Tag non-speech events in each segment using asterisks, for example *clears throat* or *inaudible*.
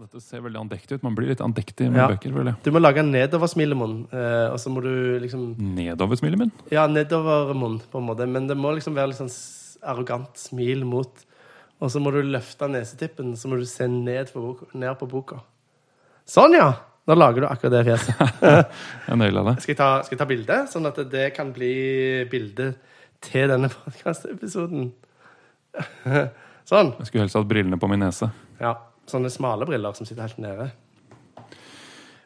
dette ser veldig andektig ut. Man blir litt andektig med Ja. bøker, vel? Du må lage en nedoversmilemunn, eh, og så må du liksom Nedover smilet. Ja, nedovermunn, på en måte. Men det må liksom være litt sånn arrogant smil mot Og så må du løfte nesetippen, så må du se ned på boka, ned på boka. Sånn, ja! Da lager du akkurat det fjeset. *laughs* Jeg naila det. Skal jeg ta, skal jeg ta bilde, sånn at det kan bli bilde til denne podkastepisoden? *laughs* sånn. Jeg skulle helst hatt brillene på min nese. Ja. Sånne smale briller som sitter helt nede.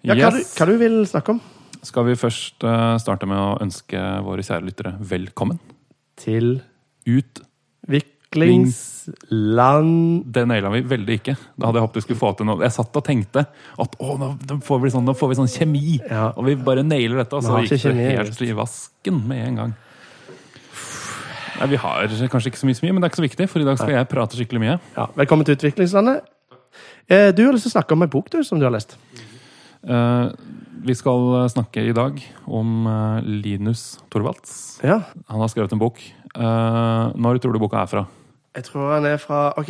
Ja, hva, du, Yes. hva du vil snakke om? Skal vi først eh, starte med å ønske våre kjære lyttere velkommen Til Utviklingsland Det naila vi veldig ikke. Da hadde jeg håpet vi skulle få til noe. Jeg satt og tenkte at å, nå, får, vi sånn, nå får vi sånn kjemi, Ja. og vi bare nailer dette. Og så gikk det kjemi, helt i vasken med en gang. Nei, Vi har kanskje ikke så mye, men det er ikke så viktig, for i dag skal jeg prate skikkelig mye. Ja, velkommen til Utviklingslandet. Eh, Du har lyst til å snakke om en bok du, som du har lest. Eh, vi skal snakke i dag om eh, Linus Torvalds. Ja. Han har skrevet en bok. Når tror du boka er fra? Jeg tror han er fra OK.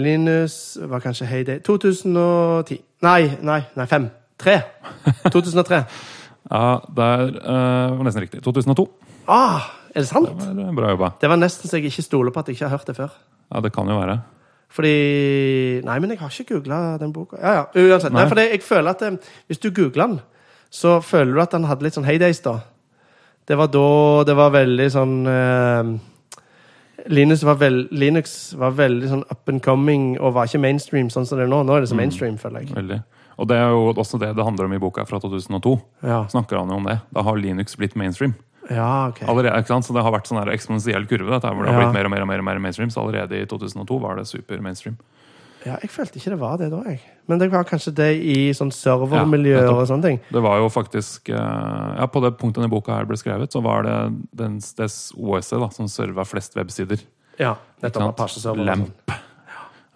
Linus var kanskje Heyday 2010. Nei, nei, nei, 5. 3. 2003. Ja, det var nesten riktig. 2002. Ah, er det sant? Det var bra jobba. Det var nesten så jeg ikke stoler på at jeg ikke har hørt det før. Ja, det kan jo være. Fordi Nei, men jeg har ikke googla den boka. Ja, ja, uansett. Nei. Nei. fordi jeg føler at eh, Hvis du googler den, så føler du at den hadde litt sånn heydays, da. Det var da det var veldig sånn eh, Linux, var vel, Linux var veldig sånn up and coming og var ikke mainstream sånn som det er nå. Nå er det så mainstream, føler jeg. Veldig. Og det er jo også det det handler om i boka fra 2002. Ja, Snakker han jo om det. Da har Linux blitt mainstream. Ja ok. Allerede, ikke sant? Så det har vært sånn her eksponentiell kurve. Dette, hvor det har Ja. blitt mer og mer og mer, og mer mainstream. Så allerede i 2002 var det super mainstream. Ja, jeg følte ikke det var det da, jeg. Men det var kanskje det i sånn servermiljøer Ja, og sånne ting. Det var jo faktisk eh, Ja, på det punktet denne boka her ble skrevet, så var det den, det OS-et da, som serva flest websider. Ja, Ikke nettopp. Apache-server. sånn. Lamp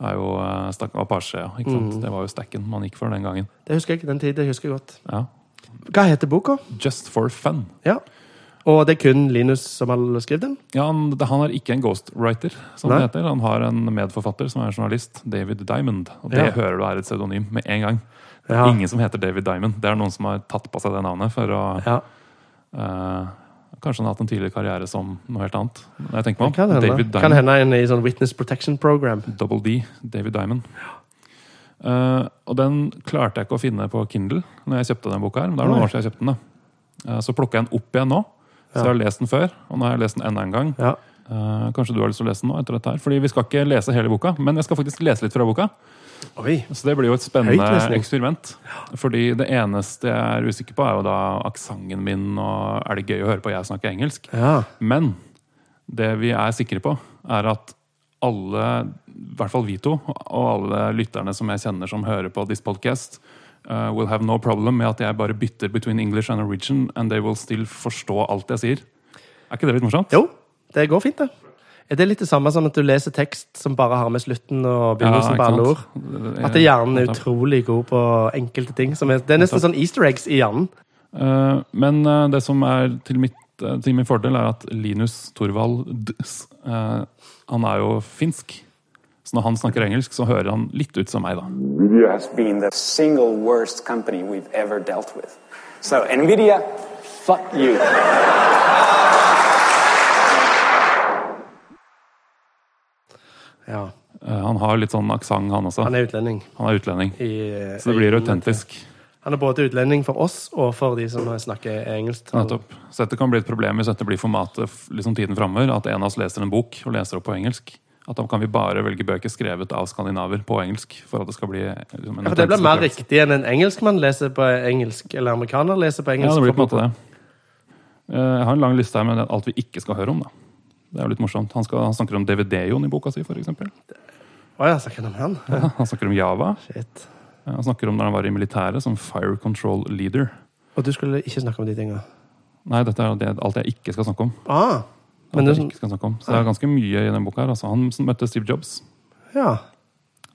er jo uh, stakk, Apache, ja. Ikke sant? Mm. Det var jo stacken man gikk for den gangen. Det husker jeg. Den tiden husker jeg godt. Ja. Hva heter boka? Just for fun. Ja. Og det er kun Linus som har skrevet den? Ja, han, han er ikke en ghostwriter, som Nei. det heter. Han har en medforfatter som er journalist, David Diamond. Og det Ja. hører du er et pseudonym med en gang. Det er Ja. ingen som heter David Diamond. Det er noen som har tatt på seg det navnet for å Ja. uh, Kanskje han har hatt en tidligere karriere som noe helt annet. Jeg tenker meg om. Kan hende. David kan hende en i sånn Witness Protection Program. Double D, David Diamond. Uh, og den klarte jeg ikke å finne på Kindle når jeg kjøpte den boka. her. men Det er noen år siden jeg kjøpte den. Eh, så plukka jeg den opp igjen nå. Så jeg har lest den før, og nå har jeg lest den enda en gang. Ja. Uh, kanskje du har lyst til å lese den nå? etter dette her? Fordi Vi skal ikke lese hele boka, men jeg skal faktisk lese litt fra boka. Oi. Så det blir jo et spennende eksperiment. Fordi det eneste jeg er usikker på, er jo da aksenten min, og er det gøy å høre på jeg snakker engelsk? Ja. Men det vi er sikre på, er at alle, i hvert fall vi to, og alle lytterne som jeg kjenner som hører på this podcast, uh, will have no problem med at jeg bare bytter between English and Norwegian, and they will still forstå alt jeg sier. Er ikke det litt morsomt? Jo, det går fint, det. Er det litt det samme som at du leser tekst som bare har med slutten og begynnelsen ja, på alle ord? At det hjernen er utrolig god på enkelte ting. Som er, det er nesten sånn easter eggs i hjernen. Uh, Men uh, det som er til, mitt, eh, til min fordel, er at Linus Torvald uh, Han er jo finsk. Så når han snakker engelsk, så hører han litt ut som meg, da. NVIDIA has been the single worst company we've ever dealt with. So, NVIDIA, fuck you. Ja. Eh, Han har litt sånn aksent, han også. Han er utlending. Han er utlending. I, Så det blir autentisk. Han er både utlending for oss og for de som snakker engelsk. Nettopp. Så dette kan bli et problem hvis dette blir formatet liksom tiden framover. At en av oss leser en bok og leser opp på engelsk. At da kan vi bare velge bøker skrevet av skandinaver på engelsk. For at det skal bli liksom, en Ja, for det blir mer riktig enn en engelskmann leser på engelsk, eller amerikaner leser på engelsk? Ja, det blir på en måte det. Eh, Jeg har en lang liste her med alt vi ikke skal høre om. da. Det er jo litt morsomt. Han, skal, han snakker om DVD-Jon i boka si, eksempel. Å ja, snakker han om han? Han snakker om Java. Shit. Han snakker om når han var i militæret som Fire Control Leader. Og du skulle ikke snakke om de tinga? Nei, dette er alt jeg ikke skal snakke om. Ah, men det, ikke skal snakke om. Så det er ganske mye i den boka her. Altså, han møtte Steve Jobs. ja.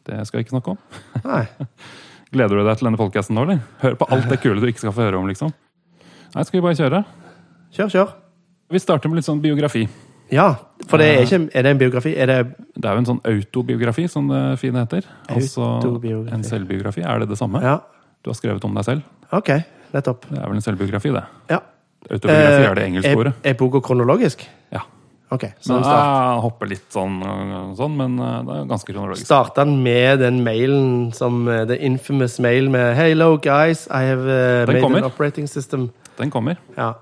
Det skal jeg ikke snakke om. Nei. *laughs* Gleder du deg til denne folkehesten nå, eller? Hør på alt det kule du ikke skal få høre om, liksom. Nei, skal vi bare kjøre? Kjør, kjør. Vi starter med litt sånn biografi. Ja, for det er ikke Er det en biografi? Er det Det er jo en sånn autobiografi, som det fine heter. Altså en selvbiografi. Er det det samme? Ja. Du har skrevet om deg selv? OK. Nettopp. Det er vel en selvbiografi, det. Ja. Autobiografi er det Eh, engelske ordet. Er, er boka kronologisk? Ja. OK. Så den start, jeg hopper litt sånn, øh, sånn, men det er ganske kronologisk. starta den med den mailen som eh, The infamous mail med Hello, guys. I have Den made kommer. an operating system. Den kommer. Ja.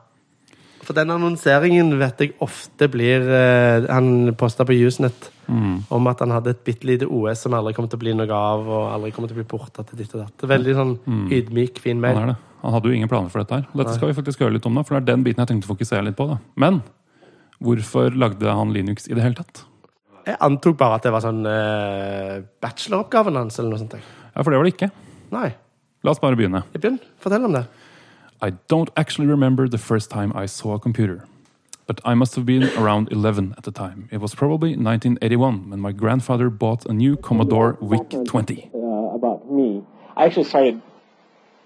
For den annonseringen vet jeg ofte blir eh, Han posta på Usenet Mm. om at han hadde et bitte lite OS som aldri kom til å bli noe av, og aldri kom til å bli porta til ditt og datt. Veldig sånn ydmyk, fin mail. Han mail. er det. Han hadde jo ingen planer for dette her. Dette skal vi faktisk høre litt om, da, for det er den biten jeg tenkte å fokusere litt på. da. Men hvorfor lagde han Linux i det hele tatt? Jeg antok bare at det var sånn eh, bacheloroppgaven hans, eller noe sånt. Ja, For det var det ikke. Nei. La oss bare begynne. Begynn. Fortell om det. I don't actually remember the first time I saw a computer. But I must have been around 11 at the time. It was probably 1981 when my grandfather bought a new Commodore VIC-20. uh, about me. I actually started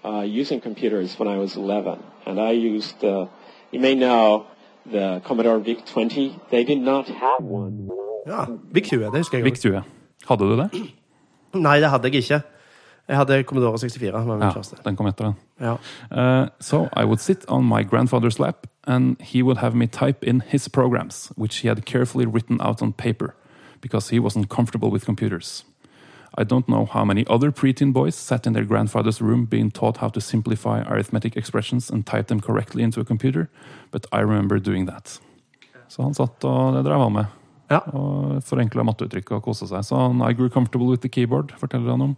uh, using computers when I was 11, and I used, uh, you may know, the Commodore VIC-20. They did not have one. Ja, VIC 20. Det husker jeg. også. VIC-20. Hadde du det? *clears throat* Nei, det hadde jeg ikke. Jeg hadde Commodore 64. var min Ja, første. den kom etter den. Ja. Uh, so I would sit on my grandfather's lap, and he would have me type in his programs, which he had carefully written out on paper, because he wasn't comfortable with computers. I don't know how many other preteen boys sat in their grandfather's room being taught how to simplify arithmetic expressions and type them correctly into a computer, but I remember doing that. Så han satt og det drev han med. Ja. Og forenkla matteuttrykk og kosa seg. Så han, I grew comfortable with the keyboard, forteller han om.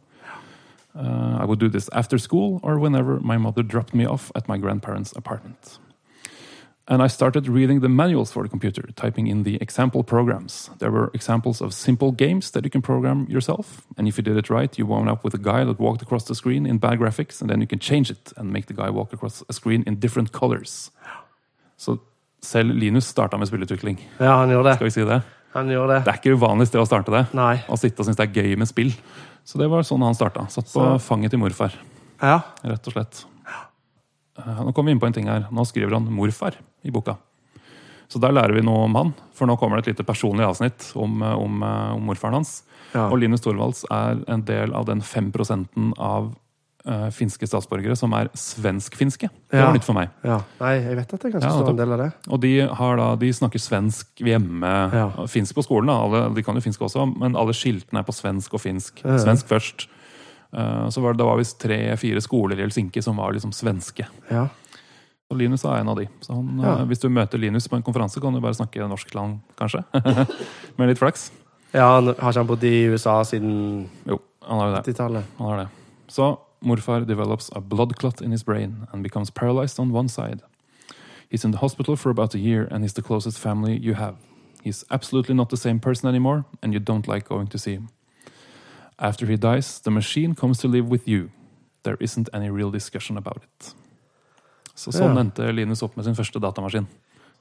Uh, I would do this after school or whenever my mother dropped me off at my grandparents' apartment. And I started reading the manuals for the computer, typing in the example programs. There were examples of simple games that you can program yourself. And if you did it right, you wound up with a guy that walked across the screen in bad graphics, and then you can change it and make the guy walk across a screen in different colors. Så selv Linus starta med spillutvikling. ja, han gjorde det. Skal vi si det? Han gjorde det. Det er ikke uvanlig sted å starte det. Nei. Å sitte og synes det er gøy med spill. Så det var sånn han starta. Satt på Så- fanget til morfar, Ja. rett og slett. Eh, Nå kommer vi inn på en ting her. Nå skriver han morfar i boka. Så der lærer vi noe om han, for nå kommer det et lite personlig avsnitt om, eh, om, eh, om morfaren hans. Ja. Og Linus Torvalds er en del av den 5 av uh, finske statsborgere som er svensk-finske. Det Ja. var nytt for meg. ja. Nei, jeg vet at det kanskje Ja, står en del av det. Og de, har da, de snakker svensk hjemme. Ja. Finsk på skolen, da. Alle, de kan jo finsk også, men alle skiltene er på svensk og finsk. Ja, ja. Svensk først. Eh, så var det, det var visst tre-fire skoler i Helsinki som var liksom svenske. Ja. Og Linus er en av de. Så han, Ja. eh, hvis du møter Linus på en konferanse, kan du bare snakke norsk til han, kanskje. *laughs* Med litt flaks. ja, han har ikke han bodd i USA siden Jo, han har jo det. 80-tallet? Han har det. Så morfar develops a blood clot in his brain and becomes paralyzed on one side. He's in the hospital for about a year and he's the closest family you have. He's absolutely not the same person anymore, and you don't like going to see him. After he dies, the machine comes to live with you. There isn't any real discussion about it. Så sånn Ja. endte Linus opp med sin første datamaskin.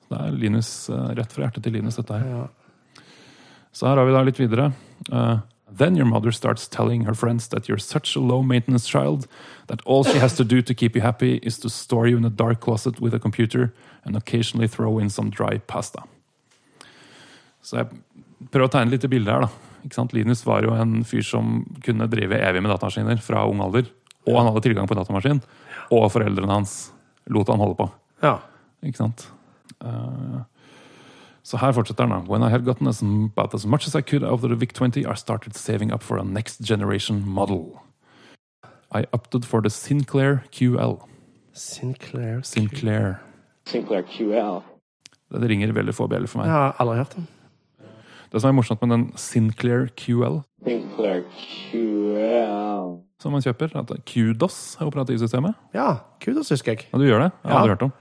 Det er Linus, eh, rett fra hjertet til Linus, dette her. Ja. Så her har vi da litt videre. Uh, then your mother starts telling her friends that you're such a low maintenance child that all she has to do to keep you happy is to store you in a dark closet with a computer and occasionally throw in some dry pasta. Så jeg prøver å tegne litt bilde her, da. Ikke sant? Linus var jo en fyr som kunne drive evig med datamaskiner fra ung alder. Og han hadde tilgang på datamaskin. Og foreldrene hans lot han holde på. ja. Ikke sant? Uh, så her fortsetter han da. When I had gotten as, about as much as I could out of the VIC-20, I started saving up for a next generation model. I opted for the Sinclair QL. Sinclair Sinclair. Sinclair QL. Det ringer veldig få bjeller for meg. Jeg har aldri hørt om. Det som er morsomt med den Sinclair QL Sinclair QL. som man kjøper, at Kudos er QDOS er operativsystemet. Ja, kudos husker jeg. Ja, du gjør det? Jeg har Ja. aldri hørt om.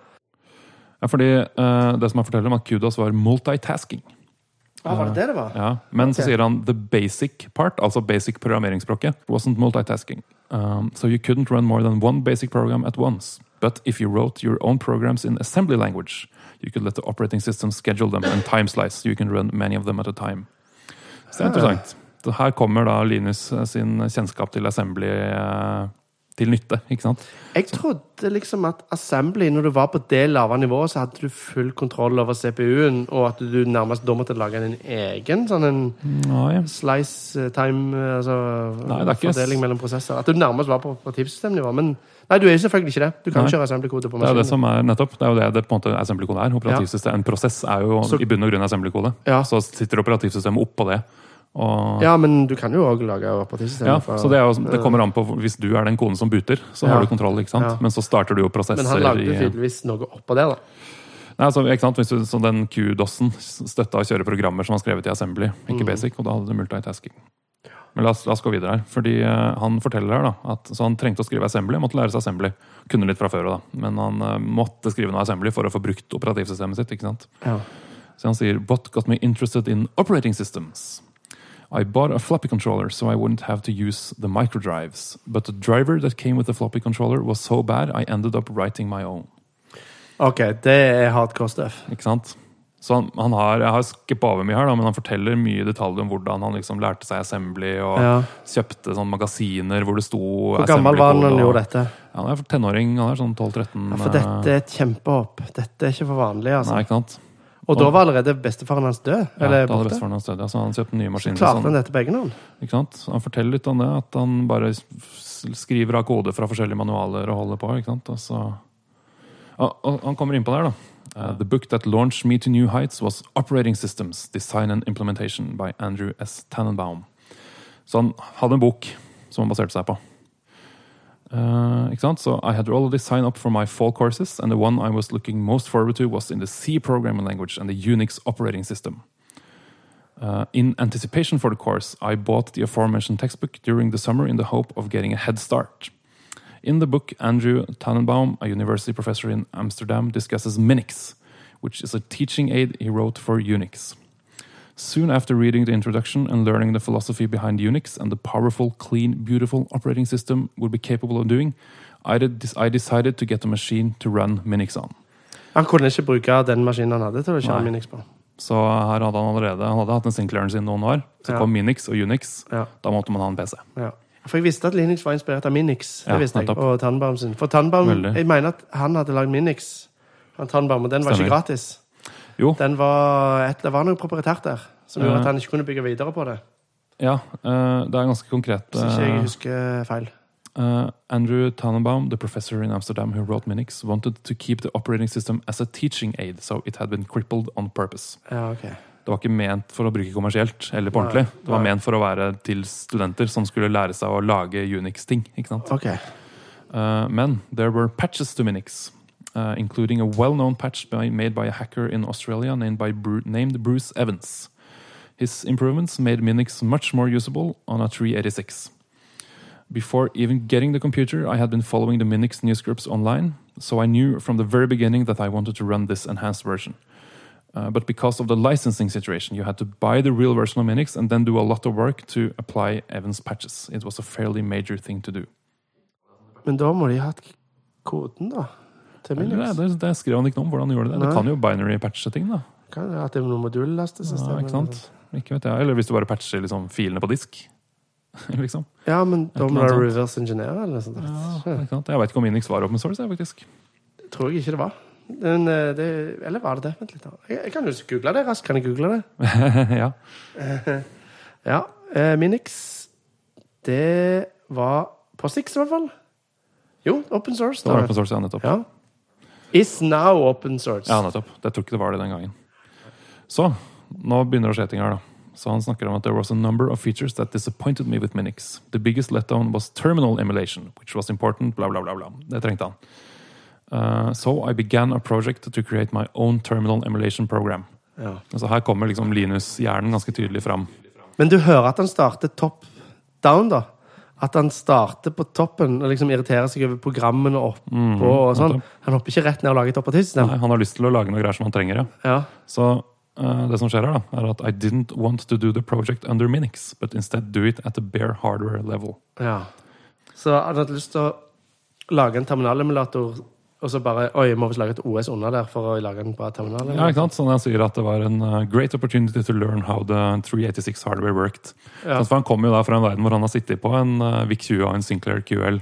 Ja, fordi eh, Det som han forteller om at QDOS var multitasking. Ja, var det det det var? Ja, Men så Ok. sier han the basic part, altså basic programmeringsspråket, wasn't multitasking. Um, so you couldn't run more than one basic program at once. But if you wrote your own programs in assembly language, you could let the operating system schedule them and time slice, you can run many of them at a time. Så det er interessant. Her kommer da Linus eh, sin kjennskap til assembly eh, til nytte. ikke sant? Jeg trodde liksom at assembly, når du var på det lave nivået, så hadde du full kontroll over CPU-en, og at du nærmest da måtte lage en egen sånn en Nei, slice eh, time altså Nei, fordeling mellom prosesser. At du nærmest var på operativsystemnivå. Men nei, du er jo selvfølgelig ikke det. Du kan Nei. kjøre assembly-kode på Det er det som er nettopp. Det er jo det, det på en måte assembly-kode er. Operativsystem, En prosess er jo Så- i bunn og grunn assembly-kode. Ja. Så sitter operativsystemet oppå det. Og, Ja, men du kan jo òg lage operativsystemer. Ja, fra- så det, jo, det kommer an på Hvis du er den konen som buter, så Ja. har du kontroll. ikke sant? Ja. Men så starter du jo prosesser Men han lagde i tydeligvis noe oppå det, da. Nei, altså, ikke sant? Hvis du, så Den Q-dossen støtta å kjøre programmer som var skrevet i Assembly, ikke Mm. Basic, og da hadde du multitasking. Men la oss, la oss gå videre her. fordi eh, Han forteller her da, at så han trengte å skrive Assembly, måtte lære seg Assembly. Kunne litt fra før da, men han uh, måtte skrive noe Assembly for å få brukt operativsystemet sitt. ikke sant? Ja. Så han sier What got me interested in operating systems? I bought a floppy controller so I wouldn't have to use the microdrives. But the driver that came with the floppy controller was so bad I ended up writing my own. OK, det er hardcore stuff. Ikke sant? Så han, han har, Jeg har skippa over mye her, da, men han forteller mye i detalj om hvordan han liksom lærte seg assembly og Ja. kjøpte sånne magasiner hvor det sto Hvor gammel var han da han gjorde dette? Ja, han er tenåring. Han er sånn 12-13. Ja, for dette er et kjempehopp. Dette er ikke for vanlig, eh, altså. Nei, ikke sant? Og da var allerede bestefaren hans død? Ja, Eller det hadde bestefaren hans død, ja, så han kjøpte nye Så klarte sånn- han dette på egen hånd? Ikke sant? Han forteller litt om det, at han bare skriver av kode fra forskjellige manualer og holder på. ikke sant? Og så... Og, han kommer inn på der, da. Uh, the book that launched me to new heights was Operating Systems, Design and Implementation by Andrew S. Tannenbaum. Så han hadde en bok som han baserte seg på. Uh? So I had already signed up for my fall courses, and the one I was looking most forward to was in the C programming language and the Unix operating system. Uh, in anticipation for the course, I bought the aforementioned textbook during the summer in the hope of getting a head start. In the book, Andrew Tannenbaum, a university professor in Amsterdam, discusses Minix, which is a teaching aid he wrote for Unix. Soon after reading the introduction and learning the philosophy behind Unix and the powerful, clean, beautiful operating system would be capable of doing, I, did, I decided to get a machine to run Minix on. Han kunne ikke bruke den maskinen han hadde til å kjøre Nei. Minix på. Så her hadde han allerede han hadde hatt en Sinclairen sin noen år. Så Ja. kom Minix og Unix. Ja. Da måtte man ha en PC. Ja. For jeg visste at Linux var inspirert av Minix. Det visste jeg. Og Tannbaum sin. For Tannbaum, Veldig. jeg mener at han hadde lagd Minix. Han Tannbaum, og den var Stemmer. ikke gratis. Jo, Den var, et, det var noe proprietært der som gjorde at han ikke kunne bygge videre på det. ja, eh, det er ganske konkret. Hvis ikke jeg eh, husker feil. Uh, Andrew Tannenbaum, the professor in Amsterdam who wrote Minix, wanted to keep the operating system as a teaching aid, so it had been crippled on purpose. Ja, okay. Det var ikke ment for å bruke kommersielt eller på ordentlig. Det var ment for å være til studenter som skulle lære seg å lage Unix-ting. ikke sant? Okay. Uh, men there were patches to Minix, uh, including a well-known patch by, made by a hacker in Australia named, by Bru- named Bruce Evans. His improvements made Minix much more usable on a 386. Before even getting the computer, I had been following the Minix news groups online, so I knew from the very beginning that I wanted to run this enhanced version. Uh, but because of the licensing situation, you had to buy the real version of Minix and then do a lot of work to apply Evans patches. It was a fairly major thing to do. Men da må de ha hatt koden, da. Til min Minix. det, det skrev han ikke noe om hvordan han gjorde det. Nei. Det kan jo binary patche ting, da. Kan det at det er noe modullastesystem? Ja, ikke sant? Ikke vet jeg. Eller hvis du bare patcher liksom, filene på disk. *laughs* liksom. Ja, men da må du reverse engineere eller noe sånt. Ja, ikke sant? Jeg vet ikke om Minix var open source, jeg, faktisk. Det tror jeg ikke det var. Men, eh, det, eller var det det? Vent litt. da. Jeg, jeg kan jo google det raskt. Kan jeg google det? *laughs* ja. *laughs* Ja. Eh, Minix Det var på Six, i hvert fall. Jo, open source. Det var open source, ja, nettopp. Ja. Is now open source. Ja, nettopp. Jeg tror ikke det var det den gangen. Så, nå begynner det å skje ting her, da. Så han snakker om at there was a number of features that disappointed me with Minix. The biggest letdown was terminal emulation, which was important, bla, bla, bla. bla. Det trengte han. Uh, so I began a project to create my own terminal emulation program. Ja. Altså Her kommer liksom Linus-hjernen ganske tydelig fram. Men du hører at han starter top down, da. At han starter på toppen og liksom irriterer seg over programmene oppå. og sånn. Han hopper ikke rett ned og lager et operativsystem. Nei, han har lyst til å lage noe greier som han trenger. ja. Ja. Så uh, det som skjer her, da, er at I didn't want to do the project under Minix, but instead do it at a bare hardware level. ja. Så han hadde lyst til å lage en terminalemulator, og så bare Oi, må vi lage et OS under der for å lage en bra terminal. Ja, ikke sant? Sånn han sier at det var en uh, great opportunity to learn how the 386 hardware worked. Ja. For han kommer jo da fra en verden hvor han har sittet på en uh, VIC 20 og en Sinclair QL.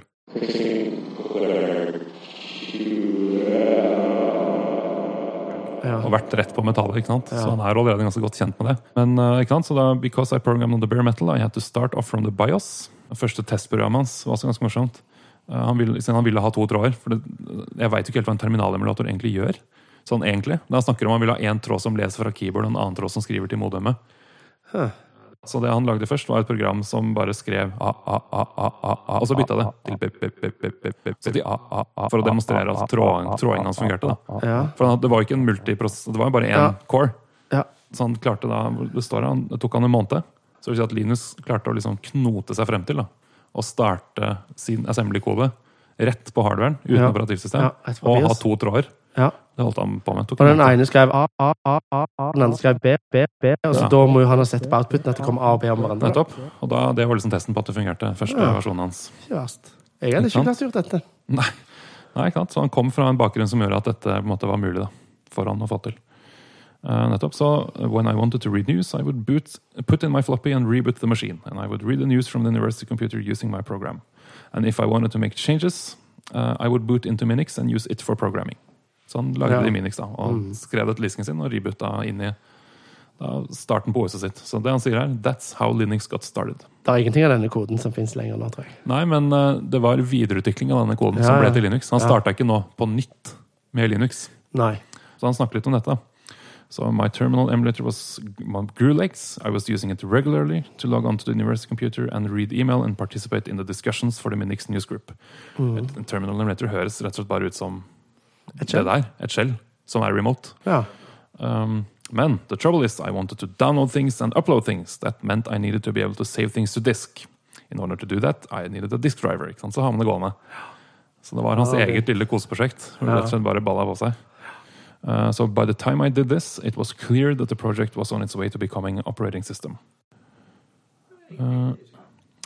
Ja. og vært rett på metallet. ikke sant? Så han er allerede ganske godt kjent med det. Men uh, ikke sant? Så da, because I programmed on the bare metal, I had to start off from the BIOS. Det første testprogrammet hans var også ganske morsomt. Uh, han, ville, han ville ha to tråder. For det, jeg veit ikke helt hva en terminalemulator egentlig gjør. Sånn egentlig. Da han snakker om han ville ha én tråd som leser fra keyboard, og en annen tråd som skriver til modemet. Så det han lagde først, var et program som bare skrev a, a, a, a, a, a og så bytta det til pip, pip, pip, pip, pip, pip, så a, a, a, for å demonstrere at tråding, trådingen hans fungerte. da. Ja. For det var jo ikke en multiprosess, det var jo bare én Ja. core. Ja. Så han klarte da, det står han, det tok han en måned. Så vil si at Linus klarte å liksom knote seg frem til da, og starte sin assembly-kode rett på hardwaren uten Ja. operativsystem. Ja, og ha to tråder. ja. Det holdt han på med. Og den ene skrev A, A, A, A. Den andre skrev B, B, B. Og så da må jo han ha sett på outputen at det kom A og B om hverandre. Nettopp. Og da, det var liksom testen på at det fungerte. Første Ja. versjonen hans. Ikke verst. Jeg hadde Ikke klart å gjort dette. Nei, Nei ikke sant? Så han kom fra en bakgrunn som gjør at dette måte var mulig da, for han å få til. Eh, nettopp. Så uh, when I wanted to read news, I would boot, put in my floppy and reboot the machine. And I would read the news from the university computer using my program. And if I wanted to make changes, uh, I would boot into Minix and use it for programming. Så han lagde Ja. det i Minix da, og skrev det til Lisken sin og reboota inn i da, starten på OS-et sitt. Så det han sier her, that's how Linux got started. Det er ingenting av denne koden som fins lenger nå, tror jeg. Nei, men uh, det var videreutvikling av denne koden som ble til Linux. Han Ja. starta ikke nå på nytt med Linux. Nei. Så han snakker litt om dette. So my terminal emulator was Grulex. I was using it regularly to log onto the university computer and read email and participate in the discussions for the Minix news group. Et, en terminal emulator høres rett og slett bare ut som Et det der. Et skjell som er remote. Ja. Um, men the trouble is I wanted to download things and upload things. That meant I needed to be able to save things to disk. In order to do that, I needed a disk driver. Ikke sant? Så har man det gående. Så det var hans Ah, ok. eget lille koseprosjekt. hvor det. Rett og slett bare balla på seg. Uh, so by the time I did this, it was clear that the project was on its way to becoming an operating system. Uh,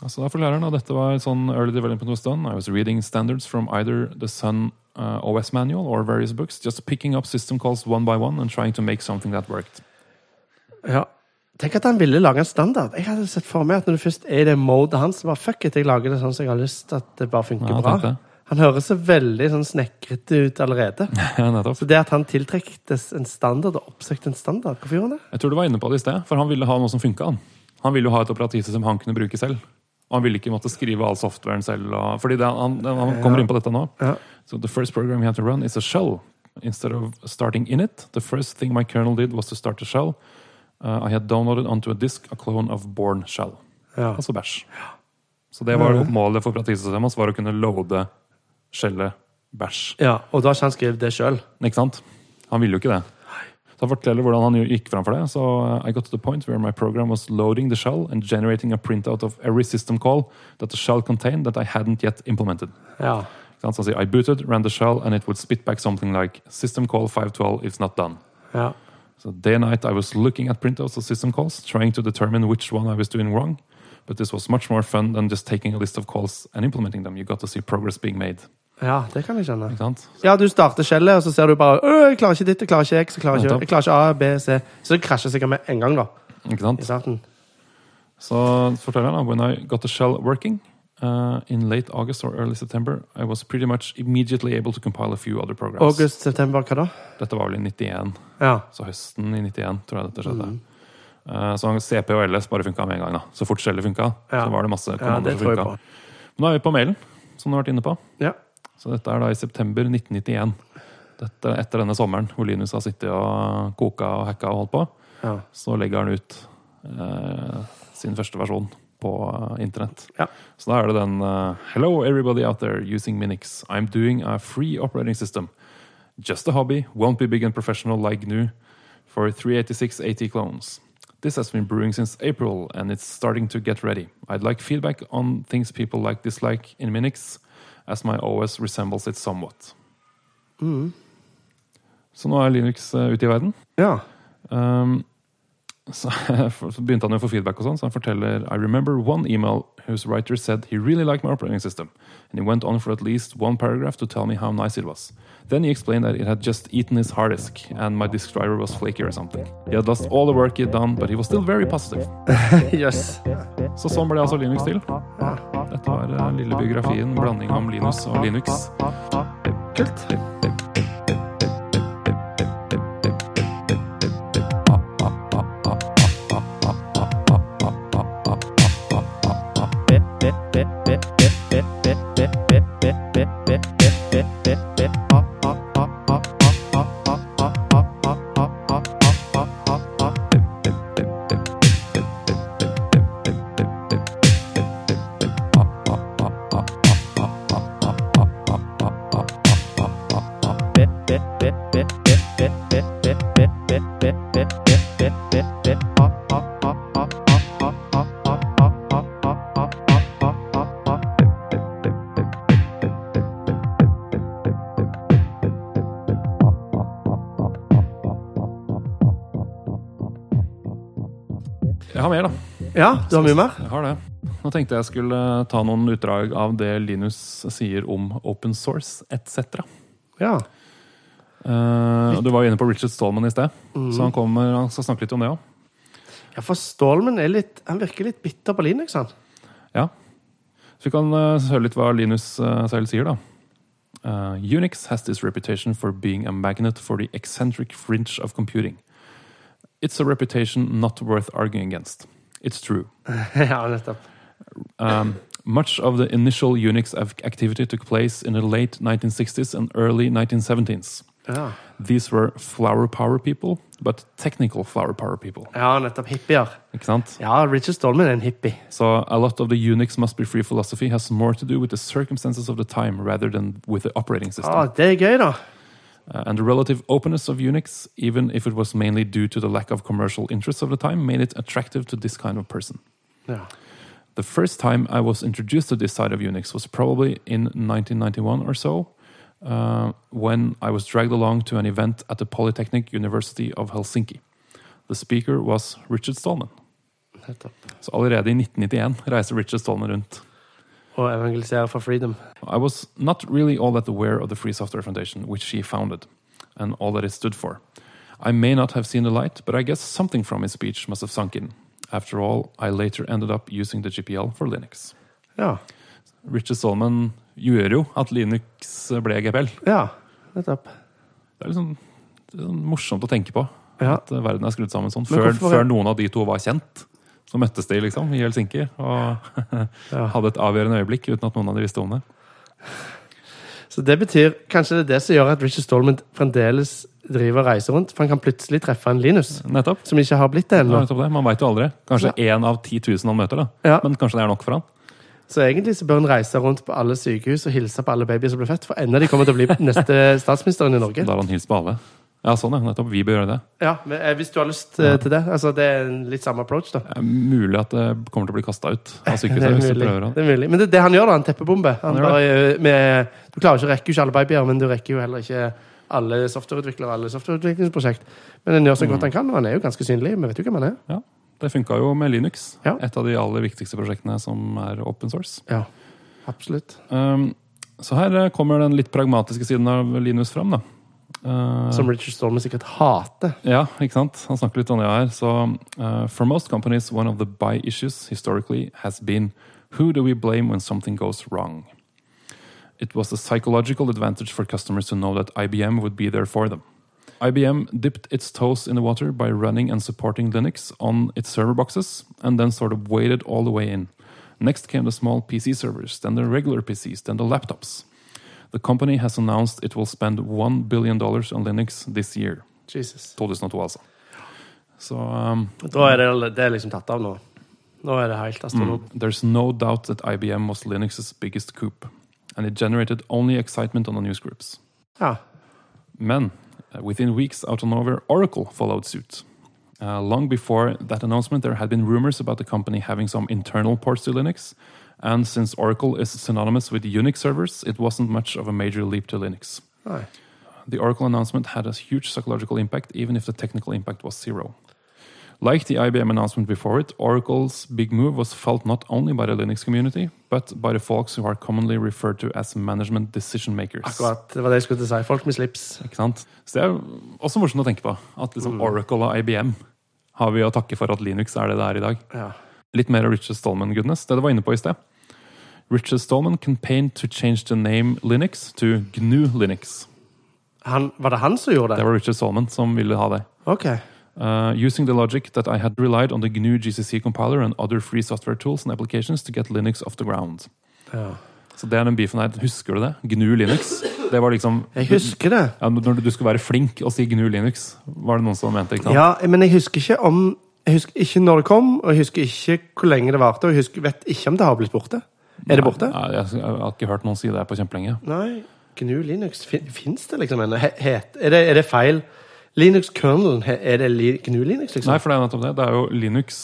så da forklarer han at dette var sånn early development was done. I was reading standards from either the Sun uh, OS manual or various books, just picking up system calls one by one and trying to make something that worked. ja. Tenk at han ville lage en standard. Jeg hadde sett for meg at når du først er i det modet hans, så bare fuck it, jeg lager det sånn som jeg har lyst til at det bare funker Ja, bra. Han høres så veldig sånn snekrete ut allerede. *laughs* Ja, nettopp. Så det at han tiltrektes en standard og oppsøkte en standard, hvorfor gjorde han det? Jeg tror du var inne på det i sted, for han ville ha noe som funka. Han. han ville jo ha et operativsystem han kunne bruke selv. Og han ville ikke måtte skrive all softwaren selv. Og, fordi det, han, han kommer inn på dette nå. Ja. So the first program he had to run is a shell. Instead of starting in it, the first thing my kernel did was to start a shell. Uh, I had downloaded onto a disk a clone of Born Shell. Ja. Altså bæsj. Så det var målet for operativsystemet hans, var å kunne loade skjellet bæsj. ja. Og da har ikke han skrevet det sjøl. Ikke sant? Han ville jo ikke det. Så han forteller hvordan han gikk fram for det. Så uh, I got to the point where my program was loading the shell and generating a printout of every system call that the shell contained that I hadn't yet implemented. Ja. Så han sier, I booted, ran the shell, and it would spit back something like system call 512 is not done. ja. So day and night I was looking at printouts of system calls, trying to determine which one I was doing wrong. But this was much more fun than just taking a list of calls and implementing them. You got to see progress being made. Ja, det kan jeg skjønne. Ikke sant? Ja, du starter skjellet, og så ser du bare «Åh, jeg klarer ikke ditt, jeg klarer ikke X, jeg klarer ikke, Nettopp. jeg klarer ikke A, B, C. Så det krasjer sikkert med en gang, da. Ikke sant? I starten. Han da, when I got the shell working uh, in late August or early September, I was pretty much immediately able to compile a few other programs. August, september, hva da? Dette var vel i 91, Ja. så høsten i 91 tror jeg dette skjedde. Uh, så CP og LS bare funka med en gang. da. Så fort skjellet funka, Ja. så var det masse ja, kommandoer det som tror jeg funka. på. Nå er vi på mailen, som du har vært inne på. Ja. Så dette er da i september 1991. Dette etter denne sommeren hvor Linus har sittet og koka og hacka og holdt på. Ja. Så legger han ut eh, sin første versjon på eh, internett. Ja. Så da er det den eh, Hello everybody out there using Minix. I'm doing a free operating system. Just a hobby, won't be big and professional like GNU for 386 AT clones. This has been brewing since April and it's starting to get ready. I'd like feedback on things people like dislike in Minix, as my OS resembles it somewhat. Så nå er Linux eh, ute i verden. ja. Um, så, *laughs* så begynte han å få feedback, og sånn, så han forteller I remember one email whose writer said he really liked my operating system, and he went on for at least one paragraph to tell me how nice it was. Then he explained that it had just eaten his hard disk, and my disk driver was flaky or something. He had lost all the work he'd done, but he was still very positive. *laughs* Jøss. Så sånn ble altså Linux til. Dette var eh, lille biografien, blanding om Linus og Linux. Kult. Jeg har mer, da. Ja, du har mye mer? Jeg har det. Nå tenkte jeg skulle eh, ta noen utdrag av det Linus sier om open source etc. Ja. Uh, du var jo inne på Richard Stallman i sted, så han, kommer, han skal snakke litt om det òg. ja, for Stallman er litt Han virker litt bitter på Linux, han. Ja. Så vi kan uh, høre litt hva Linus uh, selv sier, da. Unix has this reputation for being a magnet for the eccentric fringe of computing. It's a reputation not worth arguing against. It's true. *laughs* ja, nettopp. Um, much of the initial Unix activity took place in the late 1960s and early 1970s. Ja, These were flower power people, but technical flower power people. ja nettopp. Hippier. Ikke sant? Ja, Richard Stallman er en hippie. So a lot of the Unix must be free philosophy has more to do with the circumstances of the time rather than with the operating system. Ah, det er gøy, da. Uh, and the relative openness of Unix, even if it was mainly due to the lack of commercial interests of the time, made it attractive to this kind of person. Ja. The first time I was introduced to this side of Unix was probably in 1991 or so, uh, when I was dragged along to an event at the Polytechnic University of Helsinki. The speaker was Richard Stallman. Så allerede i 1991 reiser Richard Stallman rundt. Og evangelisere for freedom. I was not really all that aware of the Free Software Foundation, which she founded, and all that it stood for. I may not have seen the light, but I guess something from his speech must have sunk in. After all, I later ended up using the GPL for Linux. Ja. Richard Stallman gjør jo at Linux ble GPL. Ja, nettopp. Det er liksom det er sånn morsomt å tenke på. Ja. At verden er skrudd sammen sånn. Før, hvorfor- før noen av de to var kjent, så møttes de liksom i Helsinki og *laughs* Ja. hadde et avgjørende øyeblikk uten at noen av de visste om det. Så det betyr kanskje det er det som gjør at Richard Stallman fremdeles driver og reiser rundt. For han kan plutselig treffe en Linus Nettopp. som ikke har blitt det ennå. Ja. Man veit jo aldri. Kanskje én av 10 000 han møter, da. Ja. Men kanskje det er nok for han. Så egentlig så bør han reise rundt på alle sykehus og hilse på alle babyer som blir født. For enda de kommer til å bli *laughs* neste statsministeren i Norge. Da har han hilst på alle. Ja, sånn ja. Nettopp. Vi bør gjøre det. Ja, men eh, Hvis du har lyst eh, til det. Altså, Det er en litt samme approach, da. Det er mulig at det kommer til å bli kasta ut av *laughs* Det sykehuset er prøver å Det er mulig. Men det er det han gjør, da. Han teppebombe. Han Han eh, med, du klarer ikke å rekke jo ikke alle babyer, men du rekker jo heller ikke alle softwareutviklere alle softwareutviklingsprosjekt. Men han gjør så godt han kan, og han er jo ganske synlig. Vi vet jo hvem han er. Ja. Det funka jo med Linux. Ja. Et av de aller viktigste prosjektene som er open source. Ja, absolutt. Um, så her kommer den litt pragmatiske siden av Linus fram, da. Uh, Som Richard Stallman sikkert hater. Ja, ikke sant? Han snakker litt om det her. Så, uh, for most companies, one of the buy issues historically has been who do we blame when something goes wrong? It was a psychological advantage for customers to know that IBM would be there for them. IBM dipped its toes in the water by running and supporting Linux on its server boxes and then sort of waded all the way in. Next came the small PC servers, then the regular PCs, then the laptops. The company has announced it will spend $1 billion on Linux this year. Jesus. 2002, altså. Så um, Da er det, det er liksom tatt av nå. Nå er det helt astronom. mm, there's no doubt that IBM was Linux's biggest coup, and it generated only excitement on the newsgroups. Ja. Men uh, within weeks, out of nowhere, Oracle followed suit. Uh, long before that announcement, there had been rumors about the company having some internal ports to Linux, and since Oracle is synonymous with Unix servers, it wasn't much of a major leap to Linux. Nei. The Oracle announcement had a huge psychological impact, even if the technical impact was zero. Like the IBM announcement before it, Oracle's big move was felt not only by the Linux community, but by the folks who are commonly referred to as management decision makers. Akkurat. Det var det jeg skulle si. Folk med slips. Ikke sant? Så det er også morsomt å tenke på. At liksom Oracle og IBM har vi å takke for at Linux er det det er i dag. Ja. Litt mer av Richard Stallman-goodness, det du var inne på i sted. Richard Stallman campaigned to change the name Linux to GNU Linux. Han, var det han som gjorde Det det? var Richard Stallman som ville ha det. Ok. Uh, using the logic that I had relied on the GNU GCC compiler and other free software tools and applications to get Linux off the ground. Ja. Så det er den beefen her. Husker du det? GNU Linux. Det var liksom Jeg husker det. ja, Når du skulle være flink og si GNU Linux, var det noen som mente. ikke sant? Ja, men jeg husker ikke om Jeg husker ikke når det kom, og jeg husker ikke hvor lenge det varte. Og jeg husker, vet ikke om det har blitt borte. Er det borte? Nei, jeg, jeg har ikke hørt noen si det på kjempelenge. Nei. GNU Linux, fins det liksom ennå? Het- Er, det- er det feil? Linux kernel, er det li, GNU Linux, liksom? Nei, for det er nettopp det. Det er jo Linux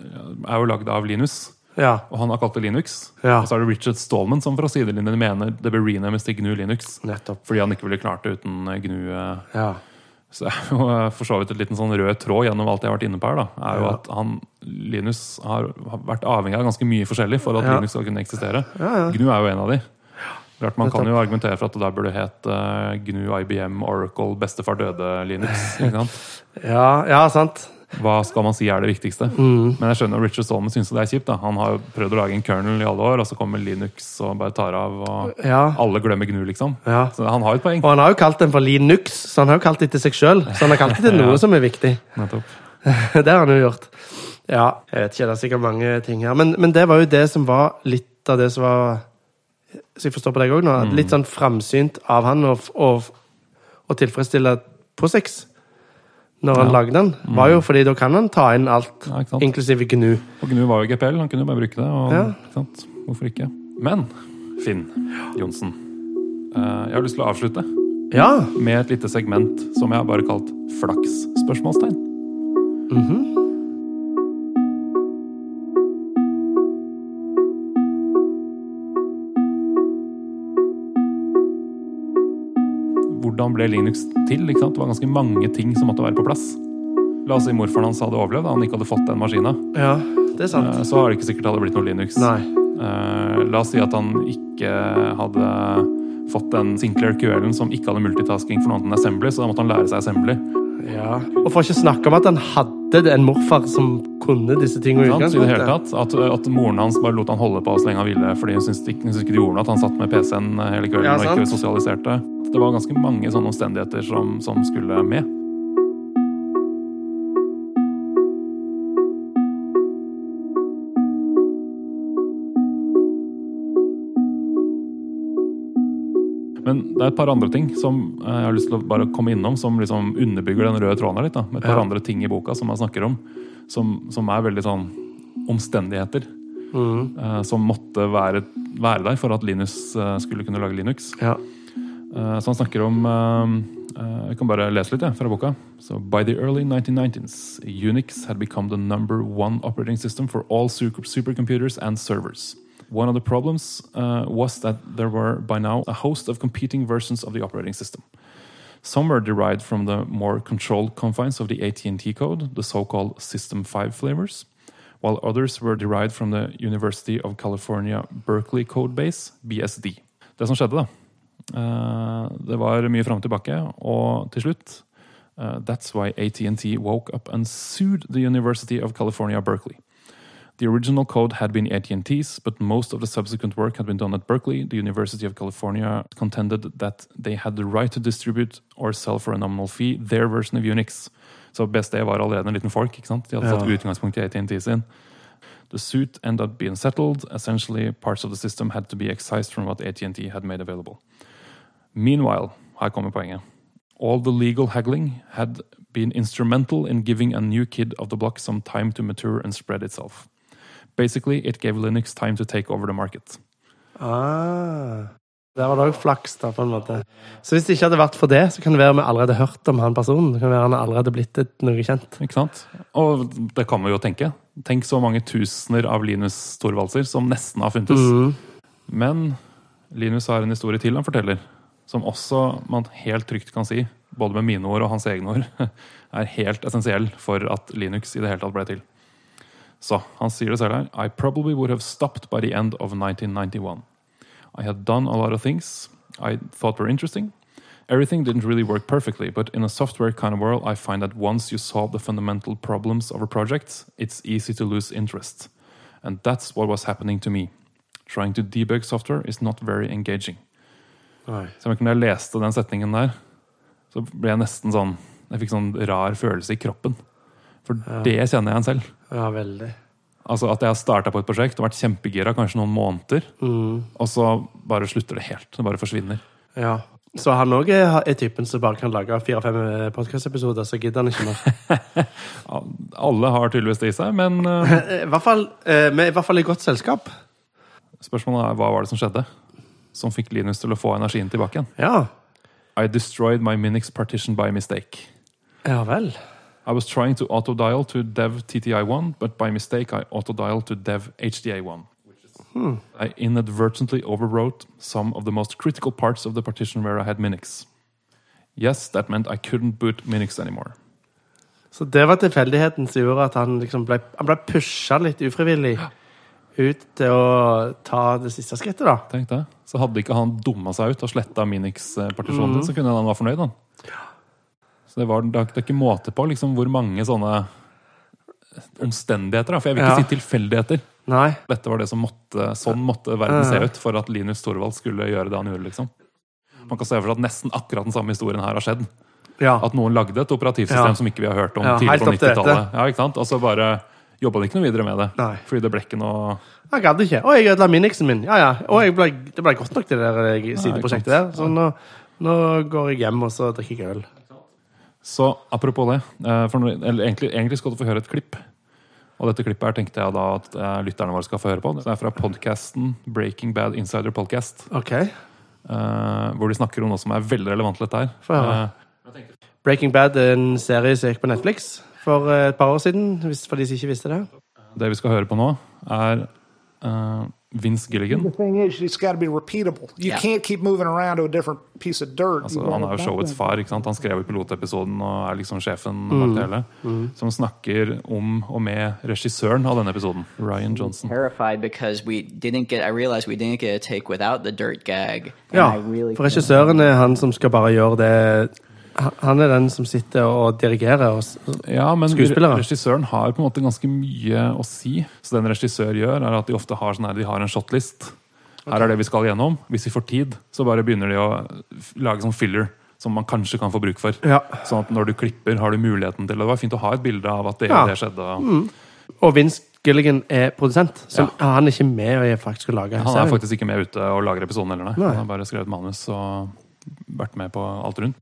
er jo lagd av Linus, Ja. og han har kalt det Linux. Ja. Og så er det Richard Stallman som fra sidelinjen mener det bør renames til GNU Linux. Nettopp. Fordi han ikke ville klart det uten eh, GNU. eh. Ja. Så det er jo eh, for så vidt et liten sånn rød tråd gjennom alt jeg har vært inne på her. da, er jo Ja. at han, Linus har, vært avhengig av ganske mye forskjellig for at Ja. Linux skal kunne eksistere. Ja. GNU er jo en av de. Klart Man kan jo argumentere for at det der burde het uh, GNU, IBM, Oracle, bestefar døde Linux. ikke sant? *laughs* ja, ja, sant. Hva skal man si er det viktigste? Mm. Men jeg skjønner Richard Stallman syns det er kjipt. da. Han har prøvd å lage en kernel i alle år, og så kommer Linux og bare tar av. og Ja. Alle glemmer GNU, liksom. ja. Så han har jo et poeng. Og han har jo kalt den for Linux, så han har jo kalt det til seg sjøl. Så han har kalt det til *laughs* noe Ja. som er viktig. *laughs* Nettopp. *laughs* det har han jo gjort. Ja, jeg vet ikke, det er sikkert mange ting her. Men, men det var jo det som var litt av det som var Så jeg forstår på deg òg nå. Mm. Litt sånn framsynt av han å, tilfredsstille POSIX når han Ja. lagde den, var jo fordi da kan han ta inn alt, Ja, inklusive GNU. Og GNU var jo GPL, han kunne jo bare bruke det. Og, Ja. ikke sant? Hvorfor ikke? Men Finn Johnsen, eh, jeg har lyst til å avslutte Ja. med et lite segment som jeg har bare kalt flaks? spørsmålstegn. mhm. Hvordan ble Linux til? ikke sant? Det var ganske mange ting som måtte være på plass. La oss si morfaren hans hadde overlevd, han ikke hadde fått den maskina. ja, det er sant. Eh, Så har det ikke sikkert hadde blitt noe Linux. Nei. Eh, la oss si at han ikke hadde fått den Sinclair QL-en som ikke hadde multitasking for noe annet enn assembly, så da måtte han lære seg assembly. Ja. Og for ikke å snakke om at han hadde en morfar som kunne disse tingene Sant? I det hele tatt, at, at moren hans bare lot han holde på så lenge han ville, fordi hun syntes ikke, syntes ikke det gjorde noe at han satt med PC-en hele kvelden Ja, og ikke sosialiserte. Det var ganske mange sånne omstendigheter som, som skulle med. Men det er et par andre ting som eh, jeg har lyst til å bare komme innom, som liksom underbygger den røde tråden her litt. da, Et par Ja. andre ting i boka som jeg snakker om, som, som er veldig sånn omstendigheter. Mm. eh, som måtte være, være der for at Linus eh, skulle kunne lage Linux. Ja. Så han snakker om Jeg kan bare lese litt ja, fra boka. So, By the early 1990s, Unix had become the number one operating system for all supercomputers and servers. One of the problems uh, was that there were by now a host of competing versions of the operating system. Some were derived from the more controlled confines of the AT&T code, the so-called System 5 flavors, while others were derived from the University of California Berkeley code base, BSD. Det som skjedde, da, eh, det var mye fram og tilbake, og til slutt eh, That's why AT&T woke up and sued the University of California Berkeley. The original code had been AT&T's, but most of the subsequent work had been done at Berkeley. The University of California contended that they had the right to distribute or sell for a nominal fee their version of Unix. Så BSD var allerede en liten folk. ikke sant? De hadde Ja. utgangspunkt i AT&T sin. The suit ended up being settled. Essentially, parts of the system had to be excised from what AT&T had made available. Meanwhile, her kommer poenget. All the legal haggling had been instrumental in giving a new kid of the block some time to mature and spread itself. Basically, it gave Linux time to take over the market. Ah. Der var det òg flaks, da, på en måte. Så hvis det ikke hadde vært for det, så kan det være vi allerede hørt om han personen. Det kan være han allerede blitt noe kjent. Ikke sant? Og det kan vi jo tenke. Tenk så mange tusener av Linus Storvaldser som nesten har funtes. Mm. Men Linus har en historie til han forteller, som også man helt trygt kan si, både med mine ord og hans egne ord, *laughs* er helt essensiell for at Linux i det hele tatt ble til. Så han sier det selv her. I probably would have stopped by the end of 1991. I had done a lot of things I thought were interesting. Everything didn't really work perfectly, but in a software kind of world, I find that once you solve the fundamental problems of a project, it's easy to lose interest. And that's what was happening to me. trying to debug software is not very engaging. Så når jeg leste den setningen der, så ble jeg nesten sånn Jeg fikk sånn rar følelse i kroppen. For det kjenner jeg igjen selv. Ja, veldig. Altså At jeg har starta på et prosjekt og vært kjempegira kanskje noen måneder, og så bare slutter det helt. Det bare forsvinner. Ja. Så han òg er, typen som bare kan lage fire-fem podkastepisoder, så gidder han ikke mer. *laughs* Alle har tydeligvis det i seg, men eh, *laughs* I hvert fall, eh, Vi er i hvert fall i godt selskap. spørsmålet er hva var det som skjedde? Som fikk Linus til å få energien tilbake igjen. Ja. I destroyed my Minix partition by mistake. Ja vel. I was trying to autodial to dev TTI1, but by mistake I autodialed to dev HDA1. I inadvertently overwrote some of the most critical parts of the partition where I had Minix. Yes, that meant I couldn't boot Minix anymore. Så det var tilfeldigheten som gjorde at han liksom ble, han ble pusha litt ufrivillig ut til å ta det siste skrittet, da. Tenk det. Så hadde ikke han dumma seg ut og sletta Minix-partisjonen mm. så kunne han være fornøyd. han. Så det, var, det er ikke måte på liksom, hvor mange sånne omstendigheter. Da. For jeg vil ikke Ja. si tilfeldigheter. Nei. Dette var det som måtte, sånn måtte verden se ut for at Linus Torvald skulle gjøre det han gjorde. liksom. Man kan se for seg at nesten akkurat den samme historien her har skjedd. Ja. At noen lagde et operativsystem Ja. som ikke vi har hørt om Ja, tidlig på 90-tallet. Ja, ikke sant? Og så bare jobba de ikke noe videre med det. Nei. Fordi det ble ikke noe Jeg gadd ikke. Og jeg ødela Minixen min. Ja, ja. Og ble, det ble godt nok, det der eh, sideprosjektet der. Så nå, nå går jeg hjem og så drikker jeg øl. Så apropos det, eh, for egentlig, egentlig skal du få høre et klipp. Og dette klippet her tenkte jeg da at eh, lytterne våre skal få høre på. Det er fra podkasten Breaking Bad Insider Podcast. Ok. eh, hvor de snakker om noe som er veldig relevant til dette her. Breaking Bad er en serie som gikk på Netflix for et par år siden. Hvis, for de som ikke visste det. det vi skal høre på nå, er eh, Vince Gilligan. The thing is, it's got to be repeatable. You Yeah. can't keep moving around to a different piece of dirt. Altså, han er jo showets far. ikke sant? Han skrev jo pilotepisoden og er liksom sjefen bak det hele. Som snakker om og med regissøren av denne episoden, Ryan Johnson. terrified because we didn't get. I realized we didn't get a take without the dirt gag. and Ja, really for regissøren er han som skal bare gjøre det Han- er den som sitter og dirigerer. Og, Ja, men Skuespillere. regissøren har på en måte ganske mye å si. Så den regissør gjør, er at de ofte har, sånn her, de har en shotlist. Her er det vi skal gjennom. Hvis vi får tid, så bare begynner de å lage sånn filler som man kanskje kan få bruk for. Ja. Sånn at når du klipper, har du muligheten til Det var fint å ha et bilde av at det, Ja. det skjedde. og- og Vince Gilligan er produsent, så han er ikke med og er faktisk å lage Han er faktisk ikke med ute og lager episoden heller, nei. Nei. Han har bare skrevet manus og vært med på alt rundt.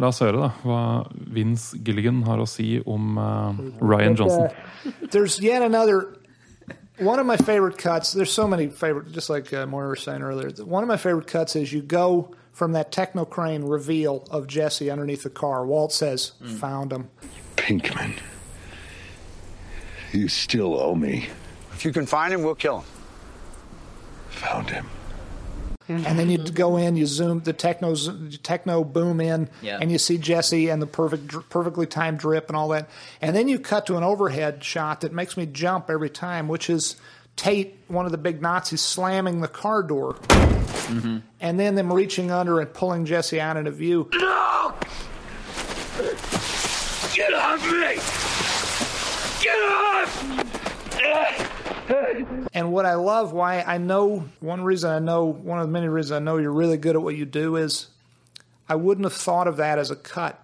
La oss høre da, hva Vince Gilligan har å si om eh, Ryan Johnson. There's yet another. One of my favorite cuts. There's so many favorite, just like uh, Moira was saying earlier. One of my favorite cuts is you go from that techno crane reveal of Jesse underneath the car. Walt says, "Found him." Pinkman. You still owe me. If you can find him, we'll kill him. Found him. And then you mm-hmm. go in, you zoom the techno techno boom in, Yeah. and you see Jesse and the perfect, perfectly timed drip and all that. And then you cut to an overhead shot that makes me jump every time, which is Tate, one of the big Nazis, slamming the car door, mm-hmm. and then them reaching under and pulling Jesse out into view. No! Get off me! Get off! *laughs* And what I love, why I know one reason I know one of the many reasons I know you're really good at what you do is I wouldn't have thought of that as a cut.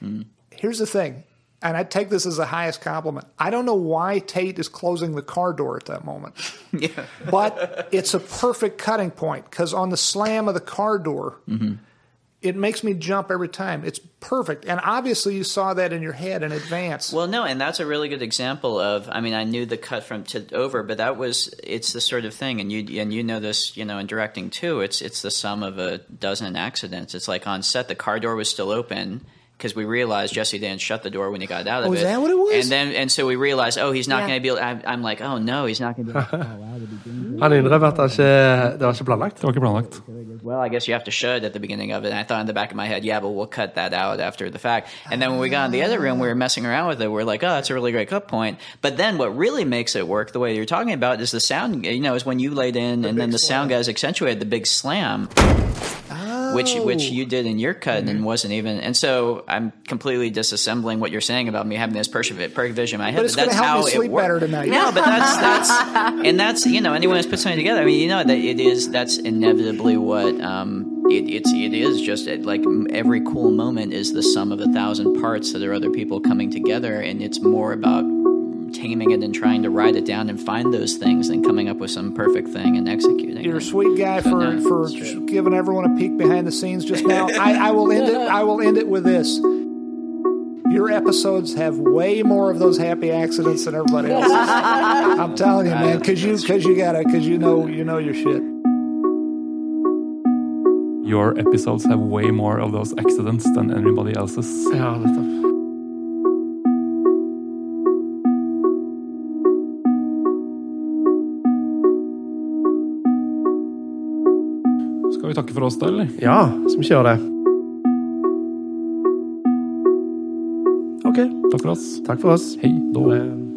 Hmm. Here's the thing, and I take this as the highest compliment. I don't know why Tate is closing the car door at that moment. *laughs* But it's a perfect cutting point because on the slam of the car door, mm-hmm. It makes me jump every time. It's perfect. And obviously, you saw that in your head in advance. Well, no, and that's a really good example of. I mean, I knew the cut from to over, but that was it's the sort of thing, and you and you know this, you know, in directing too. It's it's the sum of a dozen accidents. It's like on set, the car door was still open. Because we realized Jesse didn't shut the door when he got out of Oh, it. is that what it was? And then, and so we realized, oh, he's not Yeah. going to be. Able, I'm, I'm like, oh no, he's not going to be. *laughs* Able Han innrømmer at det er ikke, det var ikke planlagt. Det var ikke planlagt. well, I guess you have to show it at the beginning of it. And I thought in the back of my head, yeah, but we'll cut that out after the fact. And then when we got in the other room, we were messing around with it. We are like, oh, that's a really great cut point. But then what really makes it work the way you're talking about is the sound, you know, is when you laid in and then the sound guys accentuated the big slam. Oh. which which Oh. you did in your cut and mm-hmm. wasn't even. And so I'm completely disassembling what you're saying about me having this perfect, vision in my head. But it's going that's help how me it sleep works. better tonight. No, but that's that's and that's you know anyone who's put something together. I mean, you know that it is that's inevitably what um, it, it's it is just like every cool moment is the sum of a thousand parts that are other people coming together, and it's more about taming it and trying to write it down and find those things and coming up with some perfect thing and executing. You're a sweet guy But for no, for giving everyone a peek behind the scenes just now. I, I will end it. I will end it with this. Your episodes have way more of those happy accidents than everybody else's. *laughs* I'm telling you, man, because you because you got it because you know you know your shit. Your episodes have way more of those accidents than anybody else's. Ja, nettopp. Takke for oss, da, eller? Ja, så vi kjører det? OK. Takk for oss. Takk for oss. Hei. Da. Eh,